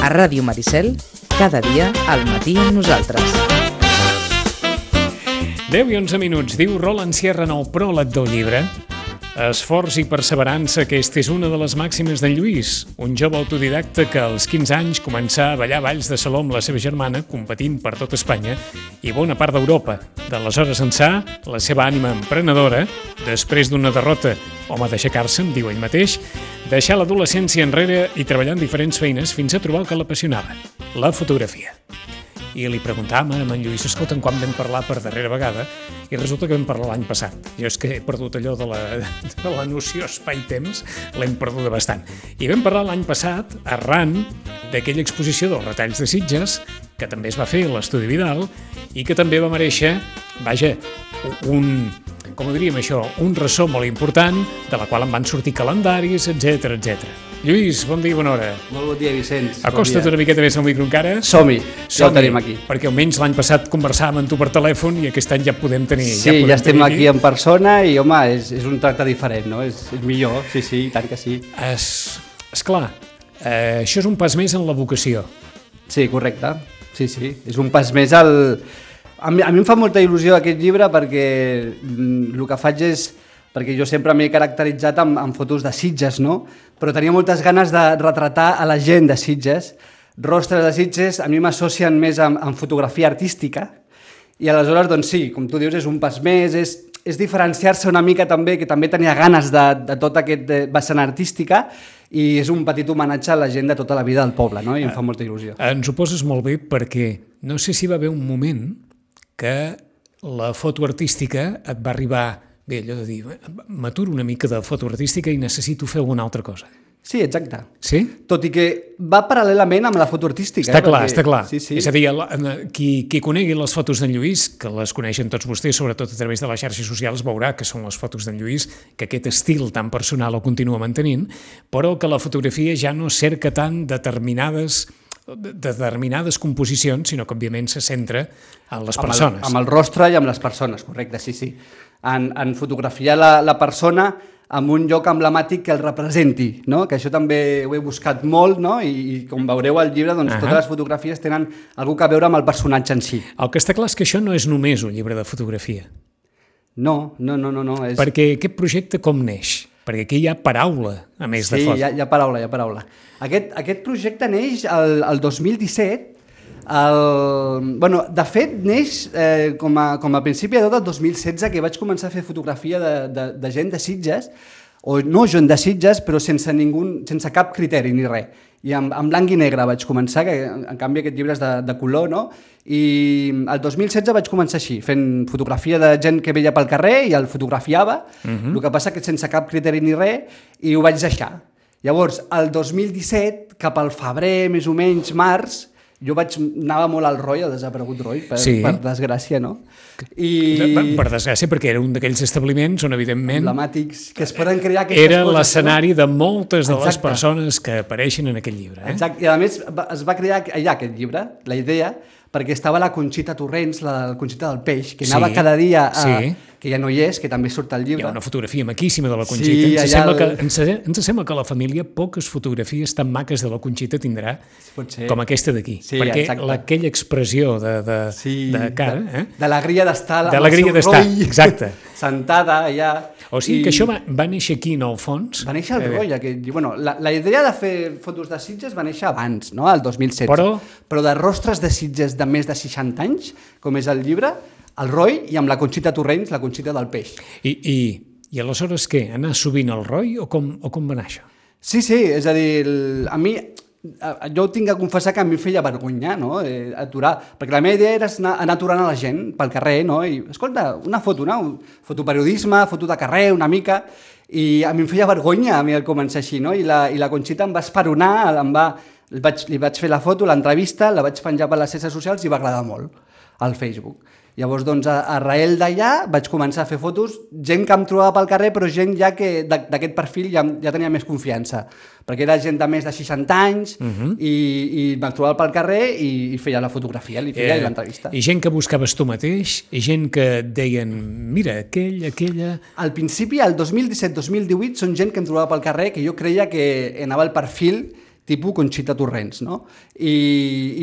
A Ràdio Maricel, cada dia al matí amb nosaltres. 10 i 11 minuts, diu Roland Sierra en el pròleg del llibre. Esforç i perseverança, aquesta és una de les màximes d'en Lluís, un jove autodidacta que als 15 anys començà a ballar balls de saló amb la seva germana, competint per tot Espanya i bona part d'Europa. D'aleshores ençà, la seva ànima emprenedora, després d'una derrota, home d'aixecar-se, em diu ell mateix, deixar l'adolescència enrere i treballar en diferents feines fins a trobar el que l'apassionava, la fotografia i li preguntàvem a en Lluís, escolta, quan vam parlar per darrera vegada? I resulta que vam parlar l'any passat. Jo és que he perdut allò de la, de la noció espai-temps, l'hem perduda bastant. I vam parlar l'any passat, arran d'aquella exposició dels retalls de Sitges, que també es va fer a l'Estudi Vidal, i que també va mereixer, vaja, un, com ho diríem això, un ressò molt important, de la qual en van sortir calendaris, etc etc. Lluís, bon dia i bona hora. Molt bon dia, Vicenç. Acosta't una miqueta més al micro encara. Som-hi, ja ho tenim aquí. Perquè almenys l'any passat conversàvem amb tu per telèfon i aquest any ja podem tenir... Sí, ja, podem ja estem tenir aquí en persona i, home, és, és un tracte diferent, no? És, és millor, sí, sí, i tant que sí. Es, esclar, eh, això és un pas més en la vocació. Sí, correcte. Sí, sí, és un pas més al... A mi, a mi em fa molta il·lusió aquest llibre perquè mm, el que faig és perquè jo sempre m'he caracteritzat amb, amb fotos de Sitges, no? Però tenia moltes ganes de retratar a la gent de Sitges. Rostres de Sitges a mi m'associen més amb, amb fotografia artística i aleshores, doncs sí, com tu dius, és un pas més, és, és diferenciar-se una mica també, que també tenia ganes de, de tot aquest vessant artística i és un petit homenatge a la gent de tota la vida del poble, no? I em fa molta il·lusió. Ens ho poses molt bé perquè no sé si va haver un moment que la foto artística et va arribar bé, allò de dir, m'aturo una mica de foto artística i necessito fer alguna altra cosa. Sí, exacte. Sí? Tot i que va paral·lelament amb la foto artística. Està eh? clar, Perquè- està clar. Sí, sí. És a dir, qui, qui conegui les fotos d'en Lluís, que les coneixen tots vostès, sobretot a través de les xarxes socials, veurà que són les fotos d'en Lluís, que aquest estil tan personal el continua mantenint, però que la fotografia ja no cerca tant determinades de- determinades composicions, sinó que, òbviament, se centra en les persones. Amb el, amb el rostre i amb les persones, correcte, sí, sí. En, en fotografiar la, la persona amb un lloc emblemàtic que el representi, no? que això també ho he buscat molt, no? I, i com veureu al llibre, doncs, Ahà. totes les fotografies tenen algú que veure amb el personatge en si. El que està clar és que això no és només un llibre de fotografia, No, no, no, no, no. És... perquè aquest projecte com neix? Perquè aquí hi ha paraula, a més de Sí, foto. hi ha, hi ha paraula, hi ha paraula. Aquest, aquest projecte neix el, el 2017, el, bueno, de fet, neix eh, com, a, com a principi de tot el 2016 que vaig començar a fer fotografia de, de, de gent de Sitges, o no gent de Sitges, però sense, ningú, sense cap criteri ni res. I en, en blanc i negre vaig començar, que en canvi aquest llibre és de, de color, no? I el 2016 vaig començar així, fent fotografia de gent que veia pel carrer i el fotografiava, uh -huh. el que passa que sense cap criteri ni res, i ho vaig deixar. Llavors, el 2017, cap al febrer, més o menys, març, jo vaig, anava molt al Roy, al desaparegut Roy, per, Sí. per desgràcia, no? I... Per desgràcia, perquè era un d'aquells establiments on, evidentment, emblemàtics que es poden crear aquestes era coses, l'escenari de moltes de les Exacte. persones que apareixen en aquest llibre. Eh? Exacte, i a més es va crear allà aquest llibre, la idea, perquè estava la Conxita Torrents, la, la Conxita del Peix, que anava Sí, cada dia, a, sí. Que ja no hi és, que també surt al Hi llibre. ha una fotografia maquíssima de la Conxita. Sí, ens, sembla el- que, ens, ens sembla que la família poques fotografies tan maques de la Conxita tindrà Pot ser. com aquesta d'aquí. Sí, perquè exacte. la- aquella expressió de, de, Sí, de cara... Eh? D'alegria d'estar D'alegria d'estar, exacte. sentada allà. O sigui I que això va, va néixer aquí, en el fons. Va néixer el Eh, Roy, aquest, bueno, la, la idea de fer fotos de Sitges va néixer abans, no? el 2016. Però- Però de rostres de Sitges de més de 60 anys, com és el llibre, el Roy i amb la Conxita Torrents, la Conxita del Peix. I, i, I aleshores què? Anar sovint al Roy o com, o com va anar això? Sí, sí, és a dir, el, a mi, jo tinc que confessar que a mi em feia vergonya, no?, eh, aturar, perquè la meva idea era anar, anar aturant a la gent pel carrer, no?, i, escolta, una foto, no?, fotoperiodisme, foto de carrer, una mica, i a mi em feia vergonya a mi el començar així, no?, i la, i la Conxita em va esperonar, em va, li vaig, li vaig fer la foto, l'entrevista, la vaig penjar per les xarxes socials i va agradar molt al Facebook. Llavors, doncs, a- arrel d'allà vaig començar a fer fotos, gent que em trobava pel carrer, però gent ja que d'a- d'aquest perfil ja, ja tenia més confiança, perquè era gent de més de 60 anys i, i me'l trobava pel carrer i, i feia la fotografia, li feia eh, l'entrevista. I gent que buscaves tu mateix, i gent que deien, mira, aquell, aquella... Al principi, al 2017-2018, són gent que em trobava pel carrer que jo creia que anava al perfil tipus Conxita Torrents, no? I,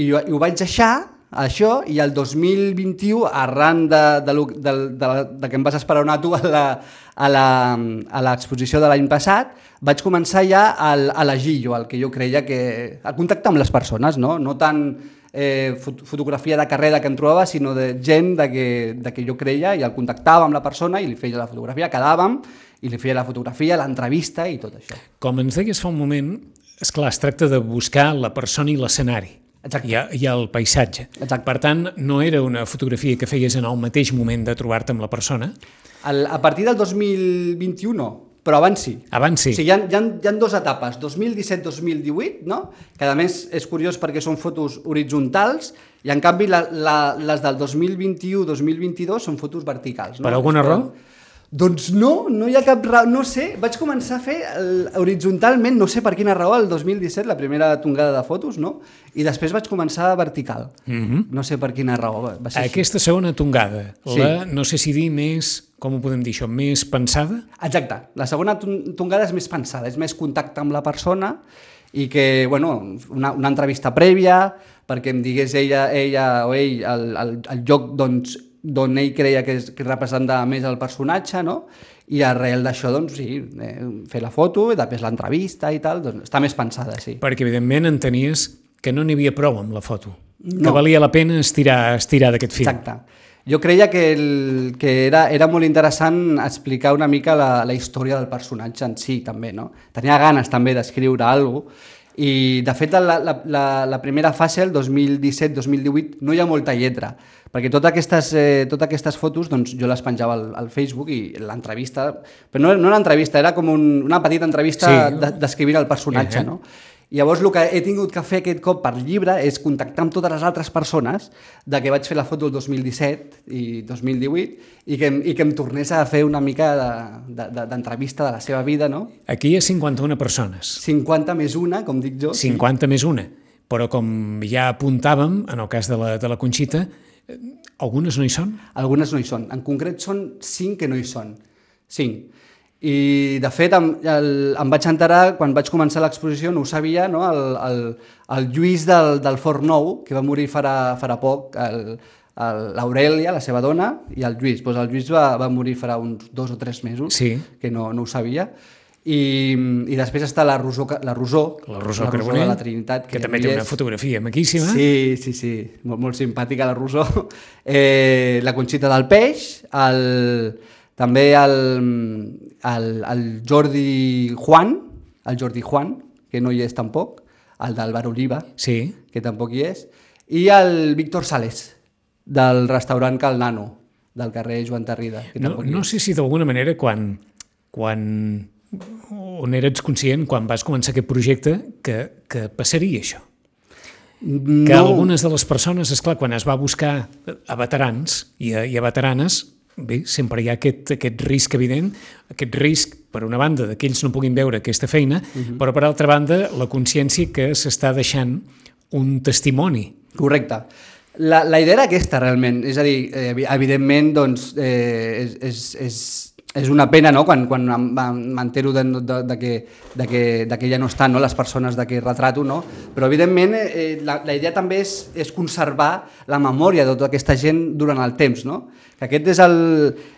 i, jo- i ho vaig deixar, això, i el 2021, arran de, de, de, de, de que em vas esperar tu a la, a la- a l'exposició de l'any passat, vaig començar ja al, a l'agir jo, el que jo creia que... a contactar amb les persones, no? No tant eh, fot fotografia de carrera que em trobava, sinó de gent de que, de que jo creia i el contactava amb la persona i li feia la fotografia, quedàvem i li feia la fotografia, l'entrevista i tot això. Com ens deies fa un moment, és clar, es tracta de buscar la persona i l'escenari. Exacte. I, i el paisatge. Exacte. Per tant, no era una fotografia que feies en el mateix moment de trobar-te amb la persona. El, a partir del 2021 no, però abans sí. Abans sí. O sigui, hi ha, hi ha, hi ha dues etapes, 2017-2018, no? que a més és curiós perquè són fotos horitzontals i en canvi la, la, les del 2021-2022 són fotos verticals. No? Per alguna raó? Doncs no, no hi ha cap raó, no sé, vaig començar a fer el, horitzontalment, no sé per quina raó, el 2017, la primera tongada de fotos, no? I després vaig començar vertical. Mm -hmm. No sé per quina raó, va va ser així. Aquesta segona tongada, Sí. la, no sé si dir més, com ho podem dir això, més pensada? Exacte, la segona ton- tongada és més pensada, és més contacte amb la persona i que, bueno, una, una entrevista prèvia perquè em digués ella, ella o ell el, el, el lloc doncs, d'on ell creia que, és, que representava més el personatge, no? I arrel d'això, doncs, sí, eh, fer la foto i després l'entrevista i tal, doncs està més pensada, sí. Perquè, evidentment, entenies que no n'hi havia prou amb la foto. Que No. valia la pena estirar, estirar d'aquest fil. Exacte. Jo creia que, el, que era, era molt interessant explicar una mica la, la història del personatge en si, també, no? Tenia ganes també d'escriure alguna cosa, i de fet la, la, la, la primera fase, el 2017-2018, no hi ha molta lletra, perquè totes aquestes, eh, totes aquestes fotos doncs, jo les penjava al, al Facebook i l'entrevista, però no, no l'entrevista, era com un, una petita entrevista Sí. de- descrivint el personatge, Eh. no? Llavors el que he tingut que fer aquest cop per llibre és contactar amb totes les altres persones de que vaig fer la foto el 2017 i 2018 i que, i que em tornés a fer una mica de- de- de- d'entrevista de, de la seva vida, no? Aquí hi ha 51 persones, 50 més una, com dic jo. 50 més una. Però com ja apuntàvem, en el cas de la, de la Conxita, eh, algunes no hi són. Algunes no hi són. En concret són 5 que no hi són. 5. I, de fet, em, el, em vaig enterar, quan vaig començar l'exposició, no ho sabia, no? el, el, el Lluís del, del Fort Nou, que va morir farà, farà poc, el, el- l'Aurèlia, la seva dona, i el Lluís. Pues el Lluís va, va morir farà uns dos o tres mesos, Sí. que no, no ho sabia. I, I després està la Rosó, la Rosó, La Rosó la Carbonell, de la Trinitat, que, ja també té una fotografia maquíssima. Sí, sí, sí, molt, molt simpàtica la Rosó. Eh, la Conxita del Peix, el, també el, el, el Jordi Juan, el Jordi Juan, que no hi és tampoc, el d'Alvaro Oliva, Sí. que tampoc hi és, i el Víctor Sales, del restaurant Cal Nano, del carrer Joan Tarrida, que No, no sé si d'alguna manera quan, quan on eres conscient, quan vas començar aquest projecte, que, que passaria això. Que no, algunes de les persones, és clar, quan es va buscar a veterans i a, i a veteranes, bé, sempre hi ha aquest, aquest risc evident, aquest risc, per una banda, de que ells no puguin veure aquesta feina, però per altra banda, la consciència que s'està deixant un testimoni. Correcte. La, la idea era aquesta, realment. És a dir, eh, evi- evidentment, doncs, eh, és, és, és, és una pena no? quan, quan m'entero de, de, de, que, de, que, de que ja no estan no? les persones de que retrato, no? però evidentment eh, la, la idea també és, és conservar la memòria de tota aquesta gent durant el temps. No? Que aquest és, el,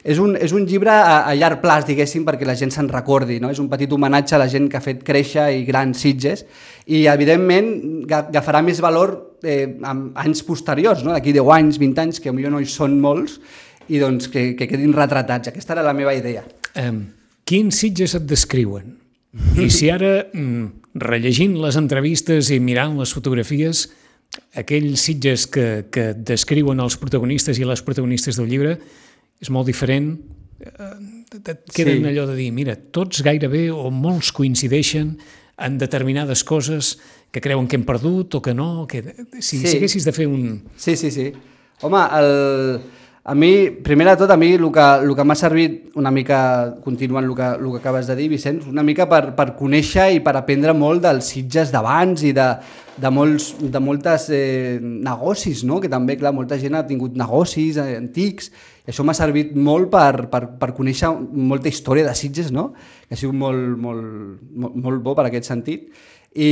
és, un, és un llibre a, a llarg plaç, diguéssim, perquè la gent se'n recordi. No? És un petit homenatge a la gent que ha fet créixer i grans Sitges i, evidentment, ga- agafarà més valor eh, en anys posteriors, no? d'aquí 10 anys, 20 anys, que potser no hi són molts, i doncs que, que quedin retratats. Aquesta era la meva idea. Um, quins sitges et descriuen? I si ara, mm, rellegint les entrevistes i mirant les fotografies, aquells sitges que, que descriuen els protagonistes i les protagonistes del llibre és molt diferent, eh, queden Sí. allò de dir, mira, tots gairebé o molts coincideixen en determinades coses que creuen que hem perdut o que no, que si, Sí. si haguessis de fer un... Sí, sí, sí. Home, el, A mi, primer de tot, a mi el que, el que m'ha servit una mica, continuant el que, el que acabes de dir, Vicenç, una mica per, per conèixer i per aprendre molt dels Sitges d'abans i de, de, molts, de moltes eh, negocis, no? que també, clar, molta gent ha tingut negocis eh, antics, i això m'ha servit molt per, per, per conèixer molta història de Sitges, no? que ha sigut molt, molt, molt, molt bo per aquest sentit. I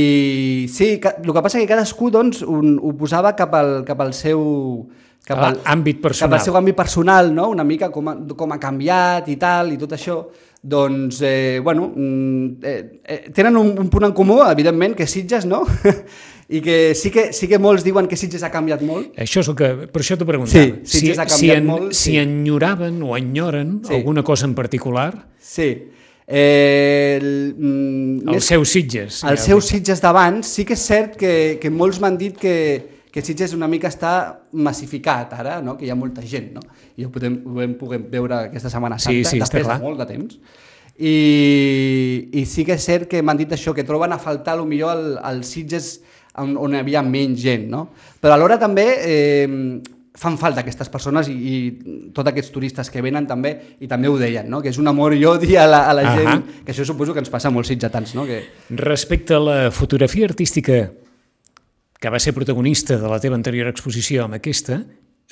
sí, que, el que passa que cadascú doncs, un, ho posava cap al, cap al seu cap al àmbit personal. Cap al seu àmbit personal, no? una mica com ha, com ha canviat i tal, i tot això, doncs, eh, bueno, mm, eh, eh, tenen un, un punt en comú, evidentment, que Sitges, no? I que sí, que sí que molts diuen que Sitges ha canviat molt. Això és el que... Per això t'ho preguntava. Sí, Sitges si, ha canviat si en, molt, Si sí. enyoraven o enyoren Sí. alguna cosa en particular, Sí. Eh, el, mm, el seu Sitges. Els ja dic. Sitges d'abans, sí que és cert que, que molts m'han dit que, que Sitges una mica està massificat ara, no? que hi ha molta gent, no? i ho podem, ho poder veure aquesta Setmana Sí, Santa, sí, està després de molt de temps. I, I sí que és cert que m'han dit això, que troben a faltar millor el, els Sitges on, on hi havia menys gent, no? Però alhora també eh, fan falta aquestes persones i, i tots aquests turistes que venen també, i també ho deien, no? que és un amor i odi a la, a la Ahà. gent, que això suposo que ens passa a molts sitgetans, no? que, Respecte a la fotografia artística que va ser protagonista de la teva anterior exposició amb aquesta,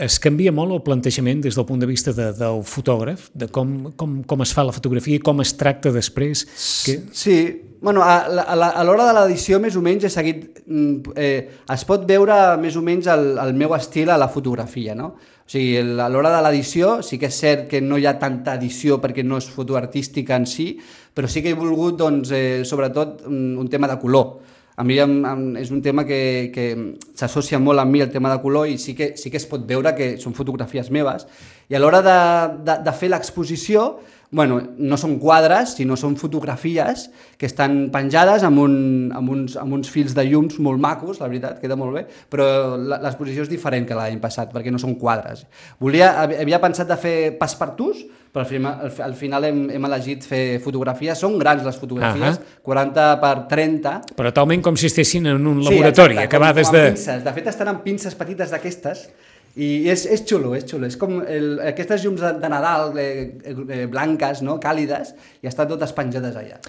es canvia molt el plantejament des del punt de vista de, del fotògraf, de com, com, com es fa la fotografia i com es tracta després. Que... Sí, bueno, a, a, a l'hora de l'edició més o menys he seguit... mm, Eh, es pot veure més o menys el, el meu estil a la fotografia, no? O sigui, a l'hora de l'edició sí que és cert que no hi ha tanta edició perquè no és foto artística en si, però sí que he volgut, doncs, eh, sobretot, un, un tema de color. A mi em, em, és un tema que, que s'associa molt amb mi, el tema de color, i sí que, sí que es pot veure que són fotografies meves. I a l'hora de, de, de fer l'exposició, bueno, no són quadres, sinó són fotografies que estan penjades amb, un, amb, uns, amb uns fils de llums molt macos, la veritat, queda molt bé, però l'exposició és diferent que l'any passat, perquè no són quadres. Volia, havia pensat de fer passepartús, però al final, al, al final hem, hem elegit fer fotografies, són grans les fotografies, Ahà. 40 per 30, Però talment com si estessin en un laboratori, exacte, acabades com, com de... Pinces. De fet, estan amb pinces petites d'aquestes i és, és xulo, és xulo. És com el, aquestes llums de, de Nadal eh, eh, blanques, no? càlides, i estan totes penjades allà.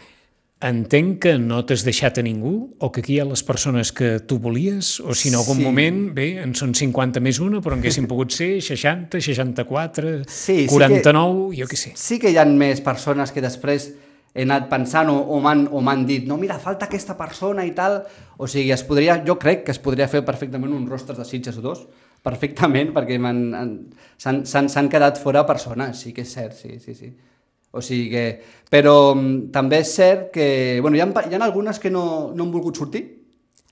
Entenc que no t'has deixat a ningú o que aquí hi ha les persones que tu volies o si en algun Sí. moment, bé, en són 50 més una, però en haguessin pogut ser 60, 64, Sí, sí 49, jo què sé. Sí que hi ha més persones que després he anat pensant o, o m'han dit no, mira, falta aquesta persona i tal. O sigui, es podria, jo crec que es podria fer perfectament un rostres de Sitges o dos, perfectament, perquè s'han quedat fora persones, sí que és cert, sí, sí, sí. O sigui que... Però mm, també és cert que... Bueno, hi ha, hi ha algunes que no, no han volgut sortir,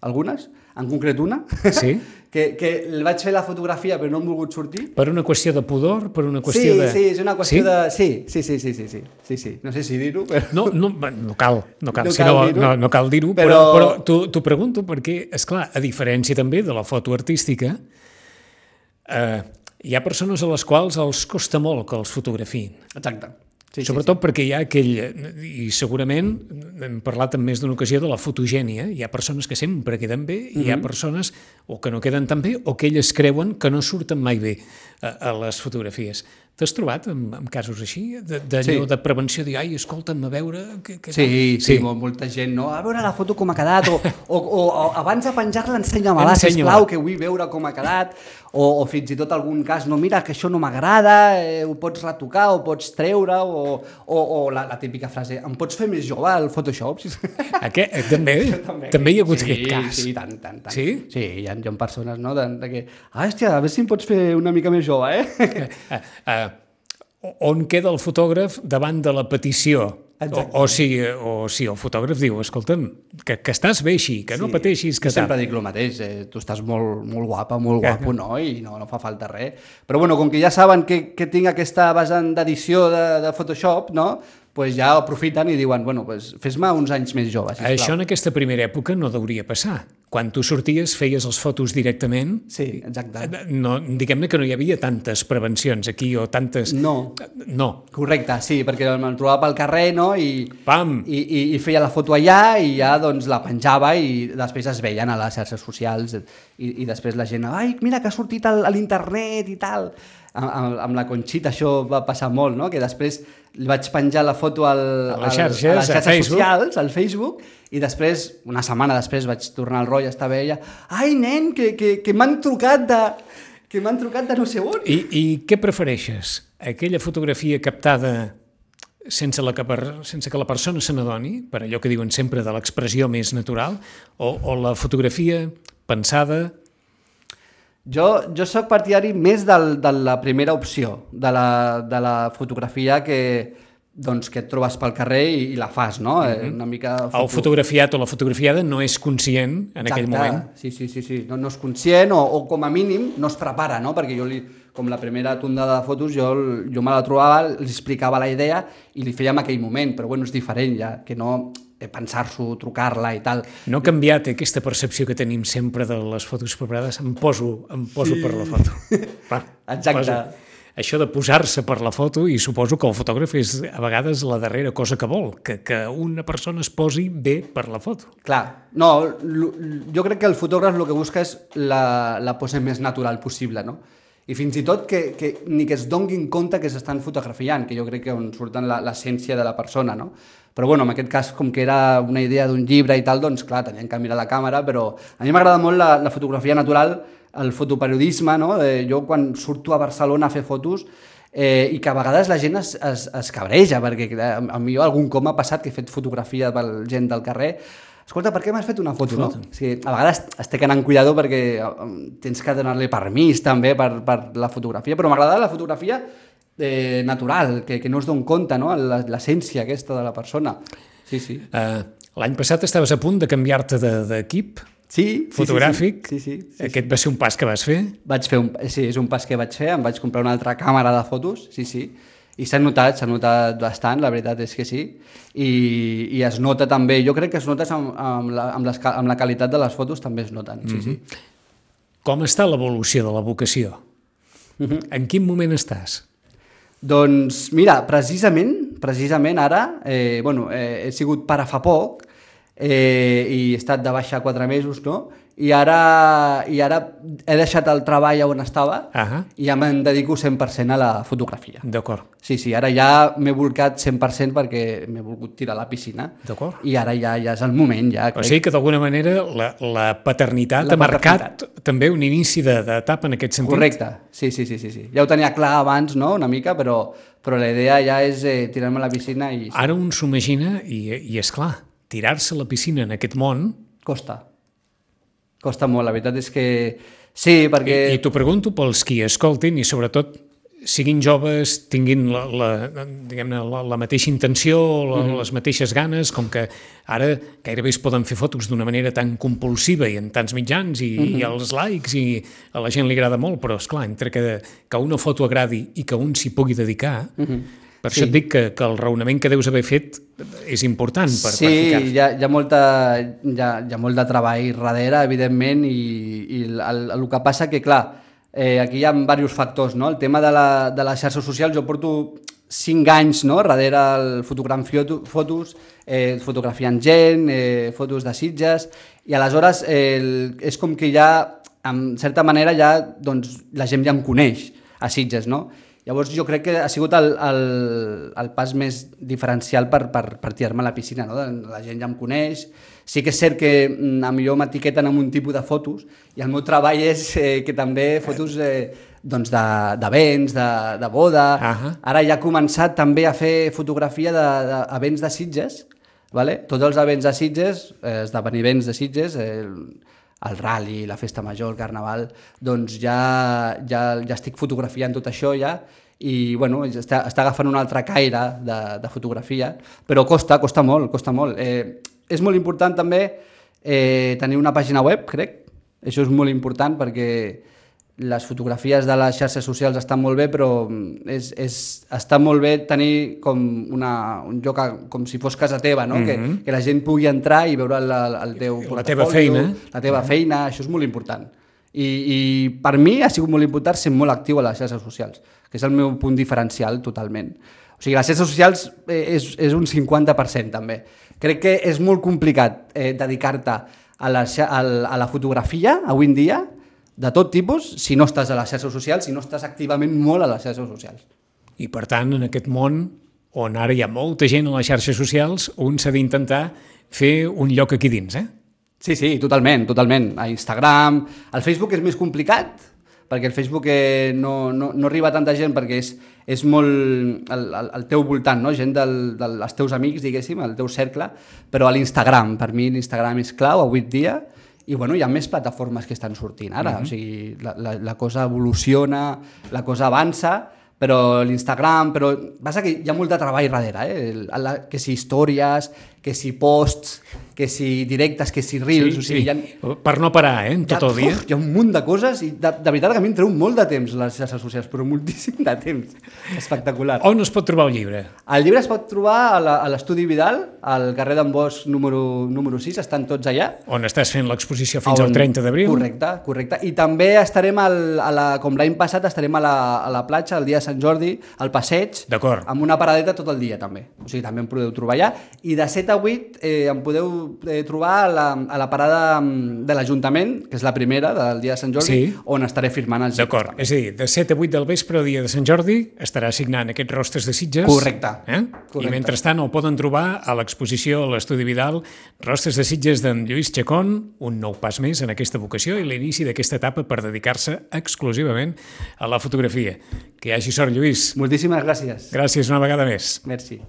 algunes, en concret una, Sí? que, que el vaig fer la fotografia però no han volgut sortir, Per una qüestió de pudor, per una qüestió sí, de... Sí, és una qüestió Sí? de... Sí, sí, sí, sí, sí, sí, sí, sí. No sé si dir-ho, però... No, no, no cal, no cal, No si cal no, no, no cal dir-ho, però, Però- però t'ho pregunto perquè, és clar, a diferència també de la foto artística, eh, hi ha persones a les quals els costa molt que els fotografiïn. Exacte. Sí, Sobretot perquè hi ha aquell, i segurament hem parlat en més d'una ocasió de la fotogènia, hi ha persones que sempre queden bé i Mhm. hi ha persones o que no queden tan bé o que elles creuen que no surten mai bé a, a les fotografies. T'has trobat amb, amb casos així? De, de, Sí. de prevenció, de dir, ai, escolta'm, a veure... Què, què Sí, tal?" sí, sí. molta gent, no? A veure la foto com ha quedat, o, o, o, o abans de penjar-la ensenya-me-la, Ensenya-me-la. sisplau, que vull veure com ha quedat, o, o fins i tot algun cas, no, mira, que això no m'agrada, eh, ho pots retocar, o pots treure, o, o, o la, la típica frase, em pots fer més jove al Photoshop? Aquest, eh, també, també, també hi ha hagut sí, aquest cas. Sí, tant, tant, tant. Sí? Sí, hi ha, hi ha persones, no?, de, de que, ah, hòstia, a veure si em pots fer una mica més jove, eh? Eh, eh, on queda el fotògraf davant de la petició? O, Exacte. o, si, o si el fotògraf diu, escolta'm, que, que estàs bé així, que no Sí. pateixis, que sempre dic el mateix, eh, tu estàs molt, molt guapa, molt guapo, no? I no, no fa falta res. Però bueno, com que ja saben que, que tinc aquesta vessant d'edició de, de Photoshop, no? pues ja aprofiten i diuen, bueno, pues fes-me uns anys més jove, sisplau. Això en aquesta primera època no hauria passar. Quan tu sorties, feies les fotos directament, Sí, exacte. Eh, no, diguem-ne que no hi havia tantes prevencions aquí o tantes... No. No. Correcte, sí, perquè me'l trobava pel carrer, no?, i, Pam! i, i, i feia la foto allà i ja doncs la penjava i després es veien a les xarxes socials i, i després la gent, ai, mira que ha sortit a l'internet i tal. amb, amb, la Conxita això va passar molt, no? que després vaig penjar la foto al, A les al- xarxes, a les a xarxes Facebook. socials, al Facebook, i després, una setmana després, vaig tornar al rotllo, estava ella, ai, nen, que, que, que m'han trucat de... que m'han trucat de no sé on. I, I què prefereixes? Aquella fotografia captada sense, la que, per, sense que la persona se n'adoni, per allò que diuen sempre de l'expressió més natural, o, o la fotografia pensada Jo, jo sóc partidari més del, de la primera opció, de la, de la fotografia que, doncs, que et trobes pel carrer i, i la fas, no? Mm -hmm. Una mica... el fotografiat o la fotografiada no és conscient en aquell moment. Sí, sí, sí, sí. No, no és conscient o, o com a mínim no es prepara, no? Perquè jo li, com la primera tondada de fotos jo, jo me la trobava, li explicava la idea i li feia en aquell moment, però bueno, és diferent ja, que no eh, pensar-s'ho, trucar-la i tal. No ha canviat aquesta percepció que tenim sempre de les fotos preparades? Em poso, em poso sí. per la foto. Va, Exacte. Això de posar-se per la foto, i suposo que el fotògraf és a vegades la darrera cosa que vol, que, que una persona es posi bé per la foto. Clar, no, jo crec que el fotògraf el que busca és la, la pose més natural possible, no? I fins i tot que, que ni que es donguin compte que s'estan fotografiant, que jo crec que on surten l'essència de la persona, no? Però bueno, en aquest cas, com que era una idea d'un llibre i tal, doncs clar, tenien que mirar la càmera, però a mi m'agrada molt la, la fotografia natural, el fotoperiodisme, no? Eh, jo quan surto a Barcelona a fer fotos, eh, i que a vegades la gent es, es, es cabreja, perquè a, a mi algun com m'ha passat que he fet fotografia per gent del carrer, escolta, per què m'has fet una foto, no? O sigui, a vegades es té que anar amb cuidado perquè eh, tens que donar-li permís també per, per la fotografia, però m'agrada la fotografia eh, natural, que, que no es don compte, no? L'essència aquesta de la persona. Sí, sí. Uh, L'any passat estaves a punt de canviar-te de- d'equip Sí, sí, sí, fotogràfic. Sí, sí, sí, sí, Aquest va ser un pas que vas fer. Vaig fer un, sí, és un pas que vaig fer, em vaig comprar una altra càmera de fotos, sí, sí, i s'ha notat, s'ha notat bastant, la veritat és que sí, i, i es nota també, jo crec que es nota amb, amb, la, amb, les, amb la qualitat de les fotos també es noten, sí, sí. Com està l'evolució de la vocació? Mhm. En quin moment estàs? Doncs mira, precisament, precisament ara, eh, bueno, eh, he sigut pare fa poc eh, i he estat de baixa quatre mesos, no? I ara, I ara he deixat el treball on estava Ah, i ja me'n dedico 100% a la fotografia. d'acord. Sí, sí, ara ja m'he volcat 100% perquè m'he volgut tirar a la piscina. D'acord. I ara ja ja és el moment, ja. O crec. sigui que d'alguna manera la, la paternitat La ha marcat paternitat. també un inici de- d'etapa en aquest sentit. Correcte, sí, sí, sí, sí, sí. Ja ho tenia clar abans, no?, una mica, però, però la idea ja és eh, tirar-me a la piscina i... Ara un s'ho imagina i, i és clar, tirar-se a la piscina en aquest món, Costa. Costa molt, la veritat és que... Sí, perquè... i, i t'ho pregunto pels qui escoltin i sobretot siguin joves, tinguin la, la, la, la mateixa intenció, la, Mhm. les mateixes ganes, com que ara gairebé es poden fer fotos d'una manera tan compulsiva i en tants mitjans i, Mhm. i els likes i a la gent li agrada molt, però és clar entre que, que una foto agradi i que un s'hi pugui dedicar, per això Mhm. Sí. et dic que, que el raonament que deus haver fet és important per, sí, per ficar hi ha, hi, ha molta, hi, ha, hi ha molt de treball darrere, evidentment, i, i el, el, el que passa que, clar, eh, aquí hi ha diversos factors, no? El tema de, la, de les xarxes socials, jo porto 5 anys no? darrere el fotografant foto- fotos, eh, fotografiant gent, eh, fotos de sitges, i aleshores eh, el, és com que ja, en certa manera, ja, doncs, la gent ja em coneix a Sitges, no? Llavors jo crec que ha sigut el, el, el pas més diferencial per, per, per tirar-me a la piscina, no? La gent ja em coneix, sí que és cert que mm, a millor m'etiqueten amb un tipus de fotos i el meu treball és eh, que també fotos eh, doncs de- de, de, de boda... Ahà. Ara ja he començat també a fer fotografia d'events de, de Sitges, vale? tots els events de Sitges, eh, esdeveniments de Sitges, eh, el, rally, la festa major, el carnaval, doncs ja, ja, ja estic fotografiant tot això ja i bueno, està, està agafant un altre caire de, de fotografia, però costa, costa molt, costa molt. Eh, és molt important també eh, tenir una pàgina web, crec, això és molt important perquè les fotografies de les xarxes socials estan molt bé, però mm, és, és, està molt bé tenir com una, un lloc a, com si fos casa teva, no? que, que la gent pugui entrar i veure el, el teu La teva feina. La teva feina, això és molt important. I, I per mi ha sigut molt important ser molt actiu a les xarxes socials, que és el meu punt diferencial totalment. O sigui, les xarxes socials eh, és, és un 50% també. Crec que és molt complicat eh, dedicar-te a, la, a la fotografia avui en dia de tot tipus si no estàs a les xarxes socials, si no estàs activament molt a les xarxes socials. I per tant, en aquest món on ara hi ha molta gent a les xarxes socials, un s'ha d'intentar fer un lloc aquí dins, eh? Sí, sí, totalment, totalment. A Instagram... El Facebook és més complicat, perquè el Facebook eh, no, no, no arriba a tanta gent perquè és, és molt el, el, el teu voltant, no? gent del, dels teus amics, diguéssim, el teu cercle, però a l'Instagram, per mi l'Instagram és clau avui dia, i bueno, hi ha més plataformes que estan sortint ara, mm -hmm. o sigui, la, la, la cosa evoluciona, la cosa avança, però l'Instagram, però passa que hi ha molt de treball darrere, eh? La, que si històries, que si posts, que si directes, que si reels... Sí, o sigui, sí. ha, Per no parar, eh? Tot el dia. Uf, hi ha un munt de coses i de, de veritat que a mi em treu molt de temps les xarxes socials, però moltíssim de temps. Espectacular. On es pot trobar el llibre? El llibre es pot trobar a l'estudi Vidal, al carrer d'en Bosch número, número 6, estan tots allà. On estàs fent l'exposició fins On- al 30 d'abril? Correcte, correcte. I també estarem, al, a la, com l'any passat, estarem a la, a la platja el dia de Sant Jordi, al passeig, amb una paradeta tot el dia també. O sigui, també em podeu trobar allà. I de 7 a 8 eh, em podeu eh, trobar a la, a la parada mm, de l'Ajuntament, que és la primera del dia de Sant Jordi, Sí. on estaré firmant els D'acord, és a dir, de 7 a 8 del vespre, dia de Sant Jordi, estarà signant aquests rostres de Sitges. Correcte. Eh? Correcte. I mentrestant el poden trobar a l'exposició a l'Estudi Vidal, Rostres de Sitges d'en Lluís Chacón, un nou pas més en aquesta vocació i l'inici d'aquesta etapa per dedicar-se exclusivament a la fotografia. Que hi hagi sort, Lluís. Moltíssimes gràcies. Gràcies una vegada més. Merci.